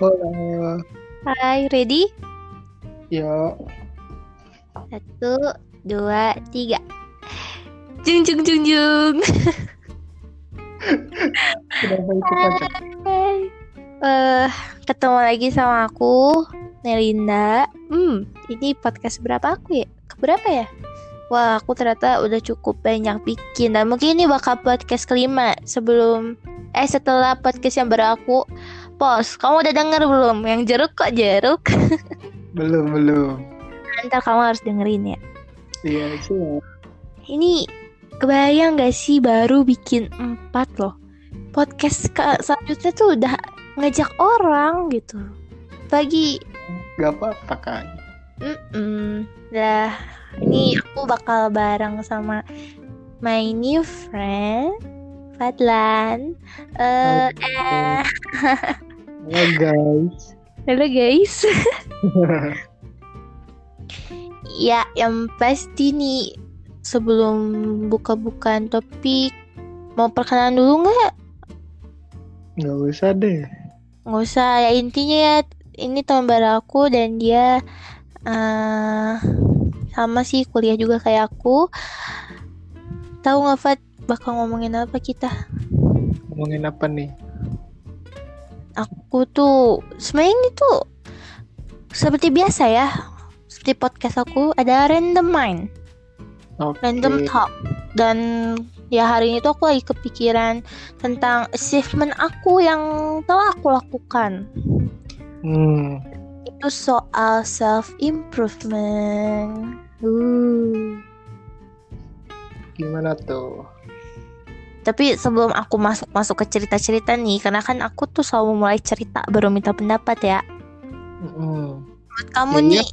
Halo. Hai, ready? Ya, Satu, dua, tiga. Jung jung jung jung. Hai. Eh, ketemu lagi sama aku, Nelinda. Hmm, ini podcast berapa aku ya? Keberapa ya? Wah, aku ternyata udah cukup banyak bikin dan mungkin ini bakal podcast kelima sebelum eh setelah podcast yang baru aku post. Kamu udah denger belum? Yang jeruk kok jeruk? Belum, belum. Ntar kamu harus dengerin ya. Iya, sih. Ini kebayang gak sih baru bikin empat loh podcast ke selanjutnya tuh udah ngajak orang gitu. Lagi, Gak apa-apa kan? mm dah ini aku bakal bareng sama my new friend Fadlan. Eh, eh, Halo guys. halo guys. Ya, yang pasti nih sebelum buka-bukaan topik mau perkenalan dulu nggak? Gak usah deh. Nggak usah ya intinya ya ini teman baru aku dan dia eh sama sih kuliah juga kayak aku. Tahu nggak Fat bakal ngomongin apa kita? Ngomongin apa nih? Aku tuh sebenarnya ini tuh seperti biasa ya. Seperti podcast aku ada random mind. Oke. random talk dan ya hari ini tuh aku lagi kepikiran tentang achievement aku yang telah aku lakukan Hmm, itu soal self improvement uh. gimana tuh? Tapi sebelum aku masuk masuk ke cerita cerita nih karena kan aku tuh selalu mulai cerita baru minta pendapat ya Hmm. Buat kamu Iya. nih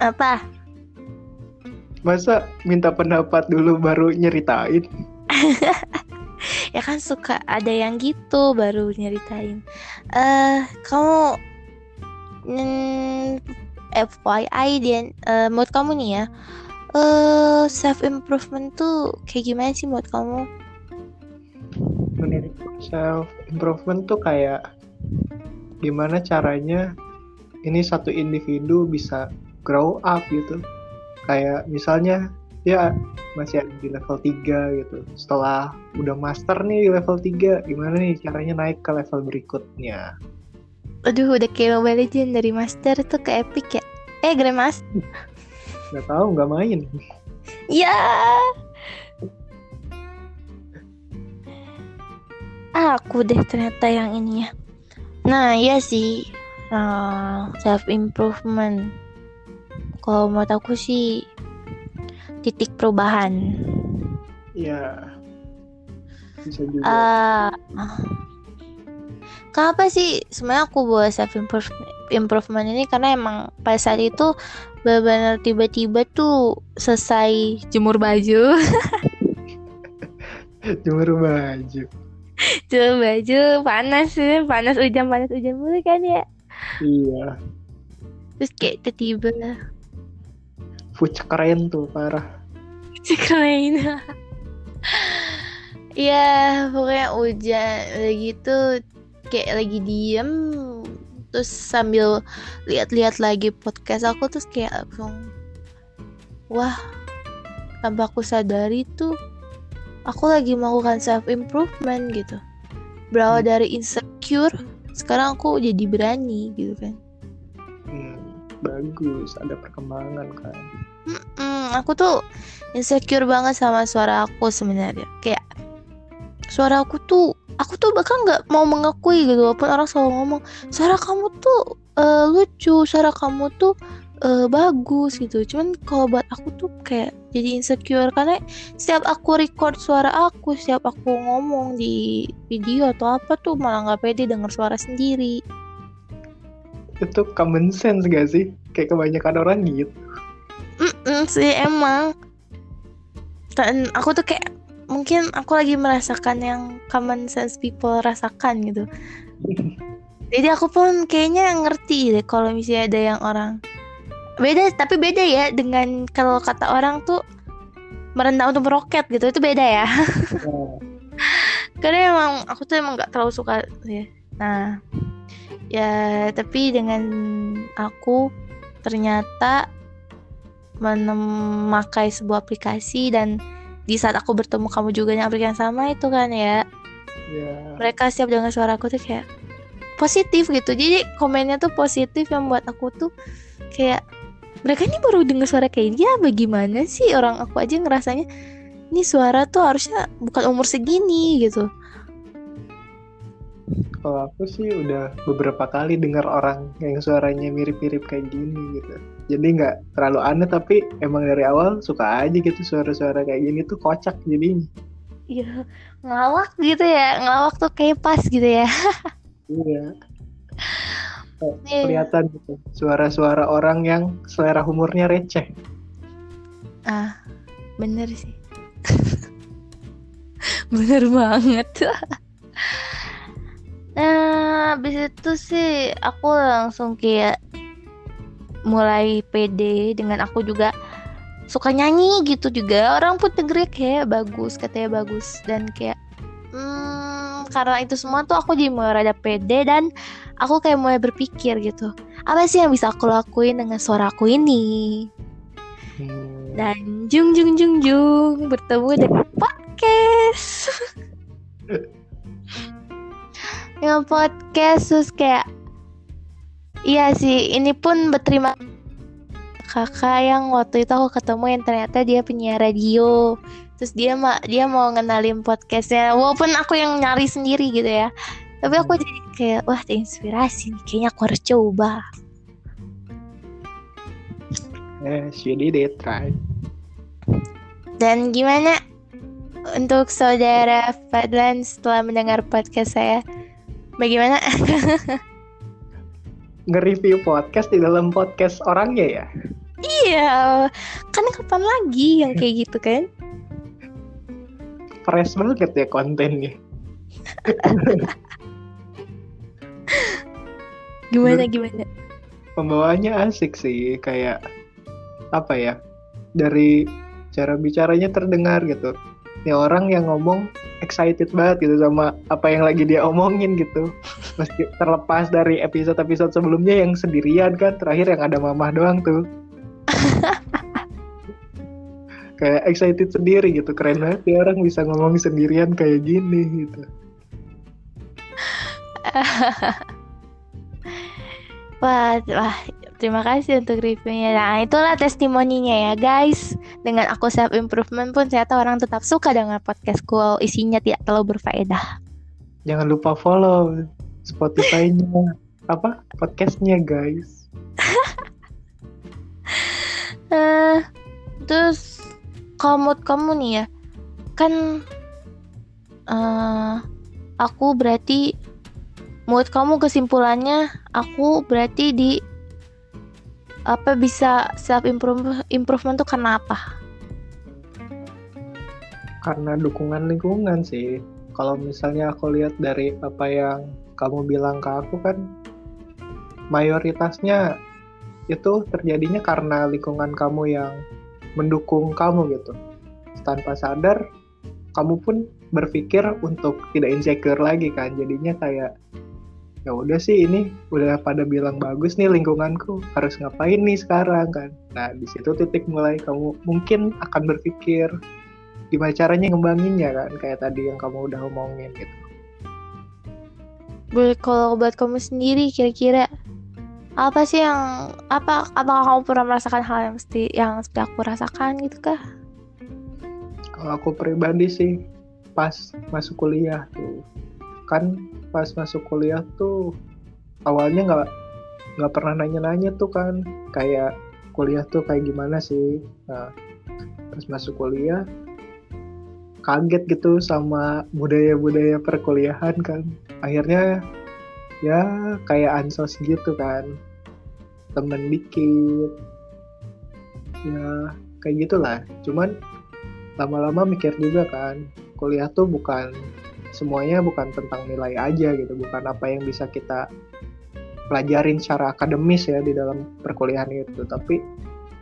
apa Masa minta pendapat dulu baru nyeritain? ya kan suka ada yang gitu baru nyeritain eh kamu mm, FYI dan eh, menurut kamu nih ya eh self improvement tuh kayak gimana sih menurut kamu Menurut self improvement tuh kayak gimana caranya ini satu individu bisa grow up gitu. Kayak misalnya ya masih ada di level 3 gitu. Setelah udah master nih di level 3, gimana nih caranya naik ke level berikutnya? aduh udah kayak Mobile Legends dari Master tuh ke Epic ya eh Grandmaster Gak tahu, nggak main. ya aku deh ternyata yang ini ya nah iya sih self improvement kalau menurut aku sih titik perubahan Ya. Bisa juga. ah kenapa sih sebenarnya aku buat self improvement improvement ini karena emang pada saat itu benar-benar tiba-tiba tuh selesai jemur baju Jemur baju. Jemur baju panas ya panas hujan panas hujan mulu kan ya Iya. terus kayak tiba-tiba. Fuck keren tuh, parah. keren. Ya pokoknya hujan udah gitu kayak lagi diem. Terus sambil lihat-lihat lagi podcast aku terus kayak langsung wah tanpa aku sadari tuh aku lagi melakukan self improvement gitu berawal Hmm. dari insecure sekarang aku jadi berani gitu kan Hmm, bagus, ada perkembangan kan. Mm, aku tuh insecure banget sama suara aku sebenarnya. Kayak suara aku tuh, aku tuh bahkan nggak mau mengakui gitu. Walaupun orang selalu ngomong suara kamu tuh eh, lucu, suara kamu tuh eh, bagus gitu. Cuman kalau buat aku tuh kayak jadi insecure karena setiap aku record suara aku, setiap aku ngomong di video atau apa tuh malah nggak pede denger suara sendiri. Itu common sense gak sih? Kayak kebanyakan orang gitu. Mm sih emang dan aku tuh kayak mungkin aku lagi merasakan yang common sense people rasakan gitu jadi aku pun kayaknya ngerti deh kalau misalnya ada yang orang beda tapi beda ya dengan kalau kata orang tuh merendah untuk meroket gitu itu beda ya. Nah, karena emang aku tuh emang nggak terlalu suka ya nah ya tapi dengan aku ternyata memakai sebuah aplikasi dan di saat aku bertemu kamu juga yang aplikasi yang sama itu kan ya ya mereka siap dengan suara aku tuh kayak positif gitu. Jadi komennya tuh positif yang buat aku tuh kayak mereka ini baru dengar suara kayak dia bagaimana sih orang aku aja ngerasanya ini suara tuh harusnya bukan umur segini gitu kalau aku sih udah beberapa kali dengar orang yang suaranya mirip-mirip kayak gini gitu jadi nggak terlalu aneh tapi emang dari awal suka aja gitu suara-suara kayak gini tuh kocak jadinya Iya, ngelawak gitu ya, ngelawak tuh kayak pas gitu ya. iya Iya. Kelihatan gitu suara-suara orang yang selera humornya receh Ah, bener sih. bener banget. nah, habis itu sih aku langsung kayak mulai pede dengan aku juga suka nyanyi gitu juga. Orang pun dengernya kayak bagus, katanya bagus dan kayak hmm, karena itu semua tuh aku jadi mulai rada pede dan aku kayak mulai berpikir gitu. Apa sih yang bisa aku lakuin dengan suaraku ini? Hmm, Dan jung jung jung jung bertemu dengan podcast. dengan podcast terus kayak Iya sih, ini pun berterima kakak yang waktu itu aku ketemu yang ternyata dia penyiar radio. Terus dia ma dia mau ngenalin podcastnya, walaupun aku yang nyari sendiri gitu ya. Tapi aku jadi kayak wah terinspirasi nih, kayaknya aku harus coba. eh she did it right Dan gimana untuk saudara Fadlan setelah mendengar podcast saya? Bagaimana? nge-review podcast di dalam podcast orangnya ya iya, kan kapan lagi yang kayak gitu kan? fresh banget ya kontennya Gimana gimana? pembawaannya asik sih kayak apa ya dari cara bicaranya terdengar gitu. Ini orang yang ngomong excited banget gitu sama apa yang lagi dia omongin gitu. Meski terlepas dari episode-episode sebelumnya yang sendirian kan terakhir yang ada mamah doang tuh. Kayak excited sendiri gitu keren banget ya orang bisa ngomong sendirian kayak gini gitu Wah, wah, terima kasih untuk reviewnya. Nah, itulah testimoninya ya, guys. Dengan aku self improvement pun ternyata orang tetap suka dengan podcastku. walau Isinya tidak terlalu berfaedah. jangan lupa follow Spotify-nya apa podcastnya guys Eh, terus mood kamu nih ya, kan eh aku berarti mood kamu kesimpulannya aku berarti di apa bisa self improve improvement tuh kenapa? karena dukungan lingkungan sih. Kalau misalnya aku lihat dari apa yang kamu bilang ke aku kan mayoritasnya itu terjadinya karena lingkungan kamu yang mendukung kamu gitu. Tanpa sadar kamu pun berpikir untuk tidak insecure lagi kan. Jadinya kayak ya udah sih ini udah pada bilang bagus nih lingkunganku. Harus ngapain nih sekarang kan? Nah di situ titik mulai kamu mungkin akan berpikir gimana caranya ngembanginnya kan? Kayak tadi yang kamu udah omongin gitu. Boleh kalau buat kamu sendiri kira-kira apa sih yang apa apakah kamu pernah merasakan hal yang mesti yang sudah aku rasakan gitu kah? kalau aku pribadi sih pas masuk kuliah tuh kan pas masuk kuliah tuh awalnya nggak nggak pernah nanya-nanya tuh kan kayak kuliah tuh kayak gimana sih? Nah pas masuk kuliah kaget gitu sama budaya-budaya perkuliahan kan. Akhirnya ya kayak ansos gitu kan. Temen dikit. Ya kayak gitulah. Cuman lama-lama mikir juga kan kuliah tuh bukan semuanya bukan tentang nilai aja gitu bukan apa yang bisa kita pelajarin secara akademis ya di dalam perkuliahan itu tapi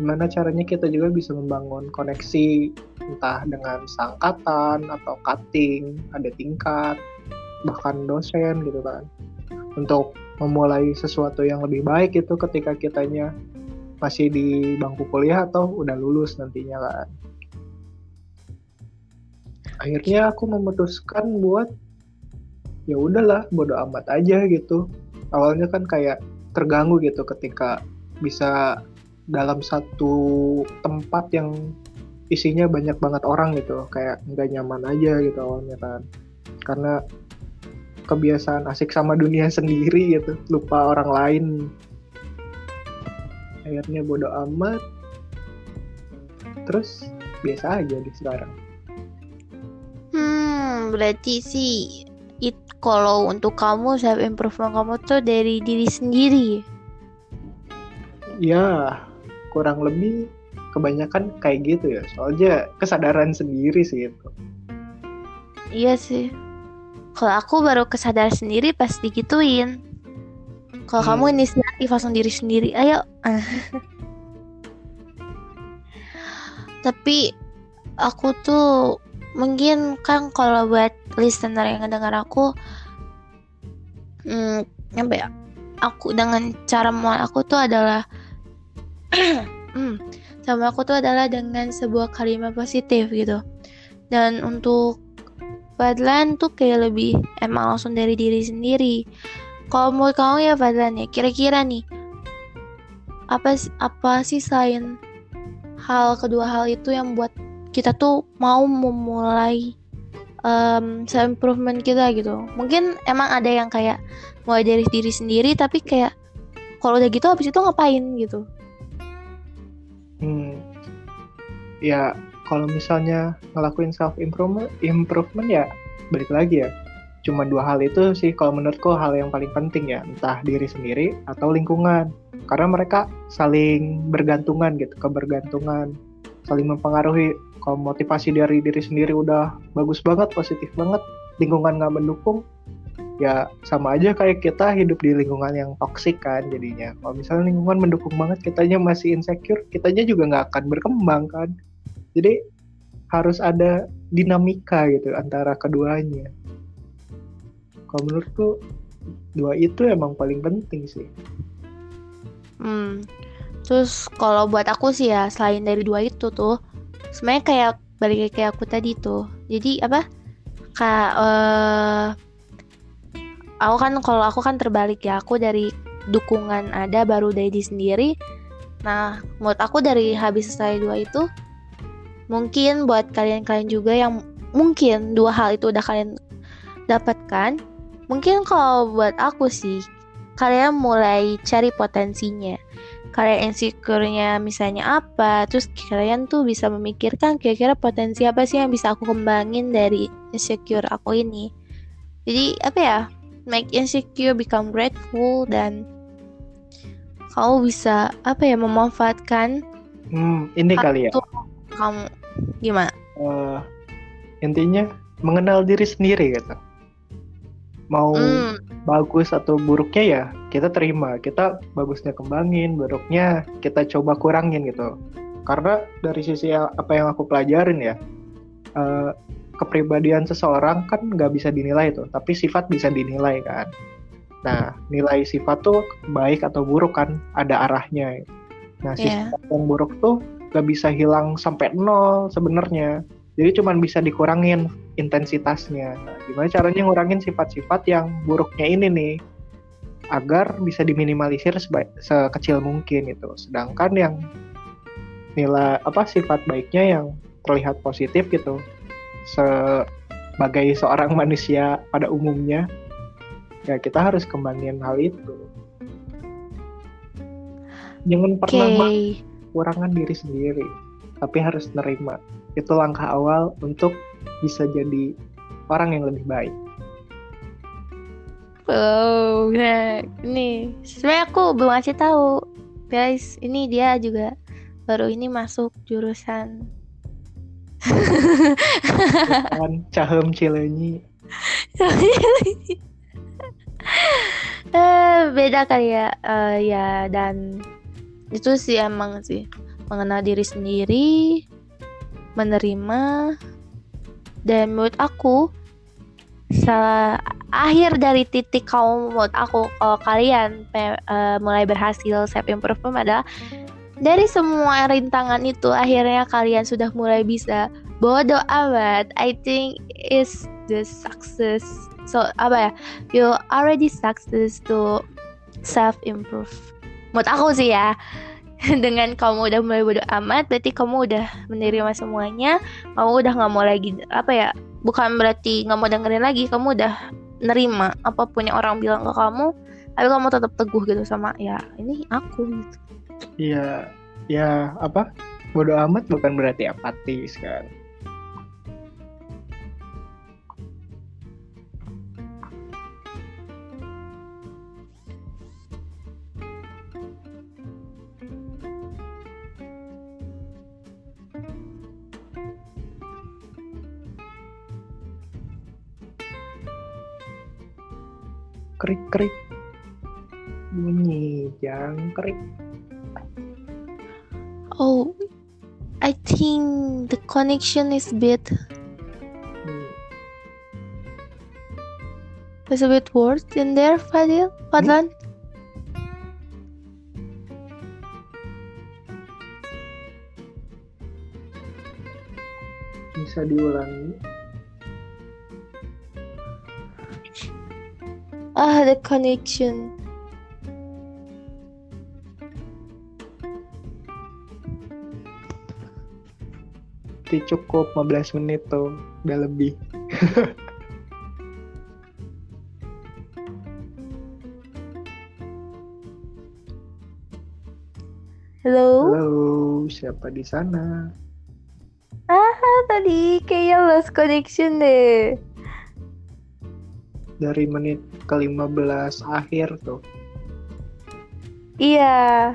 gimana caranya kita juga bisa membangun koneksi entah dengan sangkatan atau cutting ada tingkat bahkan dosen gitu kan. Untuk memulai sesuatu yang lebih baik itu ketika kitanya masih di bangku kuliah atau udah lulus nantinya kan akhirnya aku memutuskan buat ya udahlah bodo amat aja gitu. Awalnya kan kayak terganggu gitu ketika bisa dalam satu tempat yang isinya banyak banget orang gitu kayak nggak nyaman aja gitu awalnya kan. Karena kebiasaan asik sama dunia sendiri gitu lupa orang lain. Akhirnya bodo amat. Terus biasa aja di sekarang hmm berarti sih it kalau untuk kamu self improvement kamu tuh dari diri sendiri. Ya kurang lebih kebanyakan kayak gitu ya. Soalnya kesadaran sendiri sih itu. Iya sih. Kalau aku baru kesadar sendiri pas digituin. Kalau hmm. kamu inisiatif langsung diri sendiri ayo. Tapi aku tuh mungkin kan kalau buat listener yang ngedengar aku hmm, nyampe ya aku dengan cara mau aku tuh adalah hmm, sama aku tuh adalah dengan sebuah kalimat positif gitu. Dan untuk Fadlan tuh kayak lebih emang langsung dari diri sendiri. Kalau mau kamu ya Fadlan ya kira-kira nih apa apa sih selain hal kedua hal itu yang buat kita tuh mau memulai um, self improvement kita gitu. Mungkin emang ada yang kayak mulai dari diri sendiri tapi kayak kalau udah gitu habis itu ngapain gitu? Hmm. Ya kalau misalnya ngelakuin self improvement improvement ya balik lagi ya. Cuma dua hal itu sih kalau menurutku hal yang paling penting ya entah diri sendiri atau lingkungan. Karena mereka saling bergantungan gitu kebergantungan saling mempengaruhi kalau motivasi dari diri sendiri udah bagus banget positif banget lingkungan nggak mendukung ya sama aja kayak kita hidup di lingkungan yang toksik kan jadinya. Kalau misalnya lingkungan mendukung banget kitanya masih insecure kitanya juga nggak akan berkembang kan. Jadi harus ada dinamika gitu antara keduanya. Kalau menurutku dua itu emang paling penting sih. Hmm. Terus kalau buat aku sih ya selain dari dua itu tuh sebenarnya kayak balik kayak aku tadi tuh. Jadi apa? Kayak uh, aku kan kalau aku kan terbalik ya. Aku dari dukungan ada baru dari diri sendiri. Nah menurut aku dari habis selesai dua itu mungkin buat kalian-kalian juga yang mungkin dua hal itu udah kalian dapatkan mungkin kalau buat aku sih kalian mulai cari potensinya kalian insecure-nya misalnya apa terus kalian tuh bisa memikirkan kira-kira potensi apa sih yang bisa aku kembangin dari insecure aku ini. Jadi apa ya make insecure become grateful dan kamu bisa apa ya memanfaatkan hmm, ini kali ya. kamu gimana? Uh, intinya mengenal diri sendiri gitu. Mau hmm. Bagus atau buruknya ya kita terima kita bagusnya kembangin buruknya kita coba kurangin gitu karena dari sisi apa yang aku pelajarin ya uh, kepribadian seseorang kan nggak bisa dinilai tuh, tapi sifat bisa dinilai kan. Nah, nilai sifat tuh baik atau buruk kan ada arahnya. Nah, yeah. sifat yang buruk tuh nggak bisa hilang sampai nol sebenarnya. Jadi cuman bisa dikurangin intensitasnya. Nah, gimana caranya ngurangin sifat-sifat yang buruknya ini nih? agar bisa diminimalisir sekecil mungkin itu. Sedangkan yang nilai apa sifat baiknya yang terlihat positif gitu sebagai seorang manusia pada umumnya ya kita harus kembangin hal itu jangan pernah okay. kurangan diri sendiri tapi harus nerima itu langkah awal untuk bisa jadi orang yang lebih baik. Oh, nah, ini sebenarnya aku belum ngasih tahu, guys. Ini dia juga baru ini masuk jurusan. Kan cahem cilenyi. Eh, beda kali ya. Uh, ya dan itu sih emang sih. Mengenal diri sendiri menerima dan menurut aku salah akhir dari titik kamu menurut aku kalau kalian uh, mulai berhasil self improvement adalah dari semua rintangan itu akhirnya kalian sudah mulai bisa bodoh amat. I think is the success. So apa ya? You already success to self improve. Menurut aku sih ya dengan kamu udah mulai bodoh amat berarti kamu udah menerima semuanya kamu udah nggak mau lagi apa ya bukan berarti nggak mau dengerin lagi kamu udah nerima apa pun yang orang bilang ke kamu tapi kamu tetap teguh gitu sama ya ini aku gitu Iya, ya apa? Bodoh amat bukan berarti apatis kan. Krik krik bunyi jangkrik Oh, I think the connection is bit There's a bit worse in there, Fadil. Fadlan. Bisa diulangi. Ah, the connection. berarti cukup 15 menit tuh udah lebih Halo. Halo, siapa di sana? Ah, tadi kayaknya lost connection deh. Dari menit ke-15 akhir tuh. Iya.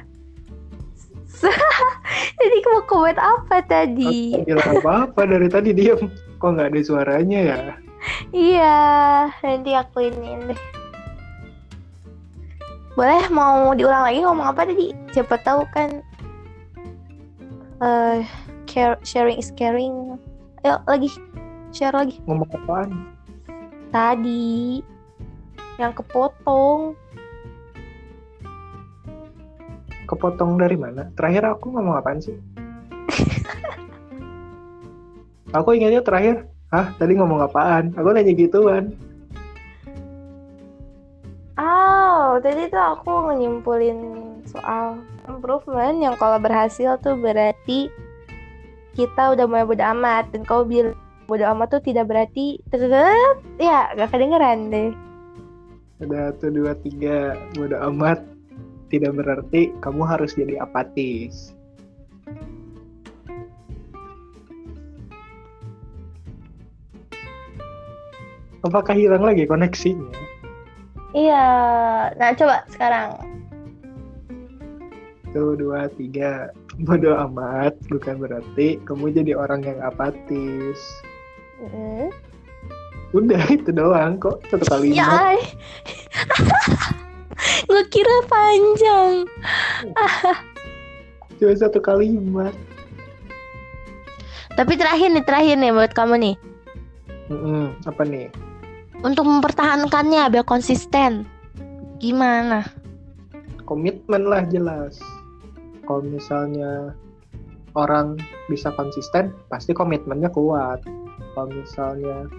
Jadi mau komen apa tadi? Bilang apa-apa dari tadi diam. Kok nggak ada suaranya ya? Iya, nanti aku ini deh. Boleh mau diulang lagi ngomong apa tadi? Siapa tahu kan uh, care, sharing is caring. Ayo lagi share lagi. Ngomong apaan? Tadi yang kepotong. Kepotong dari mana? Terakhir aku ngomong apaan sih? aku ingatnya terakhir, hah tadi ngomong apaan? Aku nanya gituan. Oh, tadi tuh aku nyimpulin soal improvement yang kalau berhasil tuh berarti kita udah mulai bodo amat dan kau bilang bodo amat tuh tidak berarti tetep ya gak kedengeran deh. Ada tuh dua tiga bodo amat tidak berarti kamu harus jadi apatis. Apakah hilang lagi koneksinya? Iya, nah coba sekarang. Tuh dua tiga bodo amat bukan berarti kamu jadi orang yang apatis. Mm. Udah itu doang kok. Satu kali. Ya, gue kira panjang. Cuma satu kalimat tapi terakhir nih terakhir nih buat kamu nih. Mm -mm, apa nih? Untuk mempertahankannya biar konsisten. Gimana? Komitmen lah jelas. Kalau misalnya orang bisa konsisten pasti komitmennya kuat kalau misalnya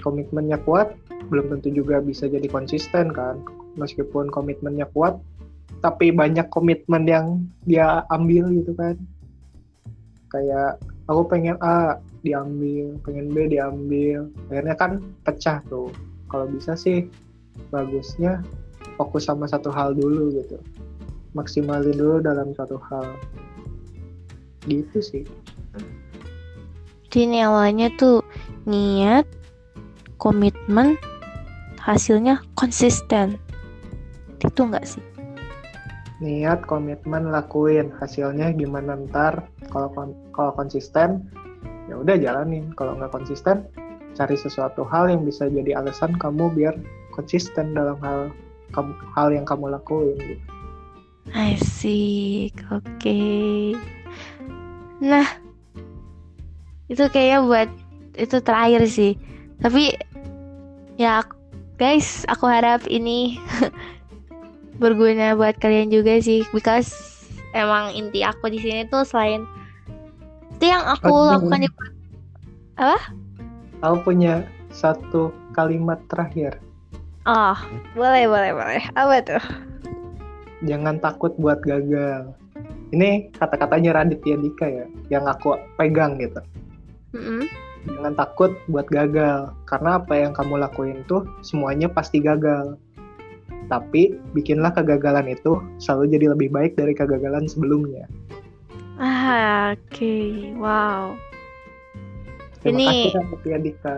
komitmennya kuat belum tentu juga bisa jadi konsisten kan. Meskipun komitmennya kuat tapi banyak komitmen yang dia ambil gitu kan. Kayak aku pengen A diambil pengen B diambil. Akhirnya kan pecah tuh. Kalau bisa sih bagusnya fokus sama satu hal dulu gitu. Maksimalin dulu dalam satu hal. Gitu sih jadi awalnya tuh niat komitmen hasilnya konsisten itu enggak sih niat komitmen lakuin hasilnya gimana ntar kalau kalau konsisten ya udah jalanin kalau nggak konsisten cari sesuatu hal yang bisa jadi alasan kamu biar konsisten dalam hal hal yang kamu lakuin gitu. I see, oke. Okay. Nah, itu kayaknya buat itu terakhir sih. Tapi ya guys aku harap ini berguna buat kalian juga sih because emang inti aku di sini tuh selain itu yang aku Oh, lakukan di Aku punya satu kalimat terakhir. oh boleh boleh boleh apa tuh Jangan takut buat gagal. Ini kata-katanya Raditya Dika ya, yang aku pegang gitu. Mm-mm. Jangan takut buat gagal, karena apa yang kamu lakuin tuh semuanya pasti gagal. Tapi bikinlah kegagalan itu selalu jadi lebih baik dari kegagalan sebelumnya. ah oke wow Terima Ini- kasih Dika.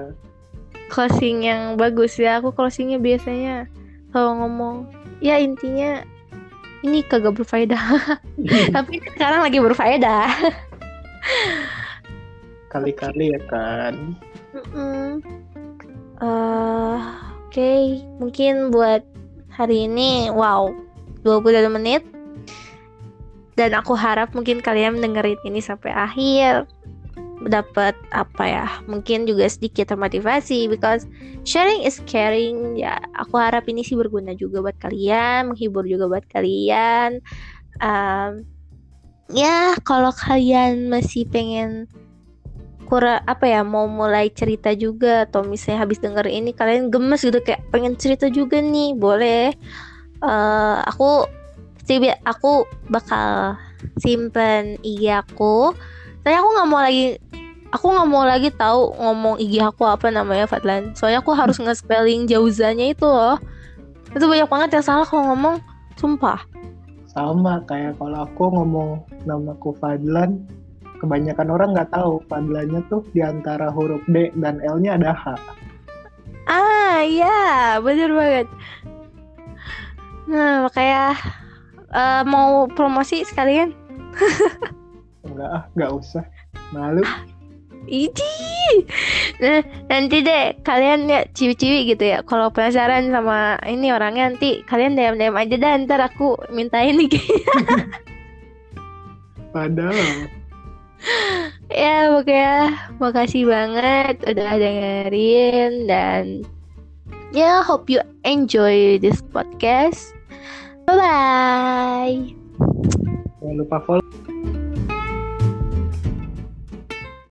closing yang bagus ya aku closingnya biasanya kalau ngomong ya intinya ini kagak berfaedah tapi sekarang lagi berfaedah Kali-kali ya kan. Mm-mm. Eh, Oke, mungkin buat hari ini, wow, 22 menit. Dan aku harap mungkin kalian dengerin ini sampai akhir. Dapat apa ya, mungkin juga sedikit termotivasi. Because sharing is caring. Ya, aku harap ini sih berguna juga buat kalian, menghibur juga buat kalian. Um, ya, kalau kalian masih pengen kurang apa ya mau mulai cerita juga atau misalnya habis denger ini kalian gemes gitu kayak pengen cerita juga nih boleh. Eh aku bi- aku bakal simpen IG aku. Soalnya aku nggak mau lagi aku nggak mau lagi tahu ngomong IG aku apa namanya Fadlan. Soalnya aku harus nge-spelling jauzanya itu loh. Itu banyak banget yang salah kalau ngomong sumpah. Sama kayak kalau aku ngomong namaku Fadlan, kebanyakan orang nggak tahu Fadlannya tuh di antara huruf D dan L-nya ada H. Ah iya, bener banget. Nah makanya eh, mau promosi sekalian. Enggak ah, nggak usah. Malu. Idi. Nah nanti deh kalian ya ciwi-ciwi gitu ya. Kalau penasaran sama ini orangnya nanti kalian DM-DM aja dah. Ntar aku mintain nih. Padahal. Ya pokoknya makasih banget udah dengerin dan ya hope you enjoy this podcast. Bye bye. Jangan lupa follow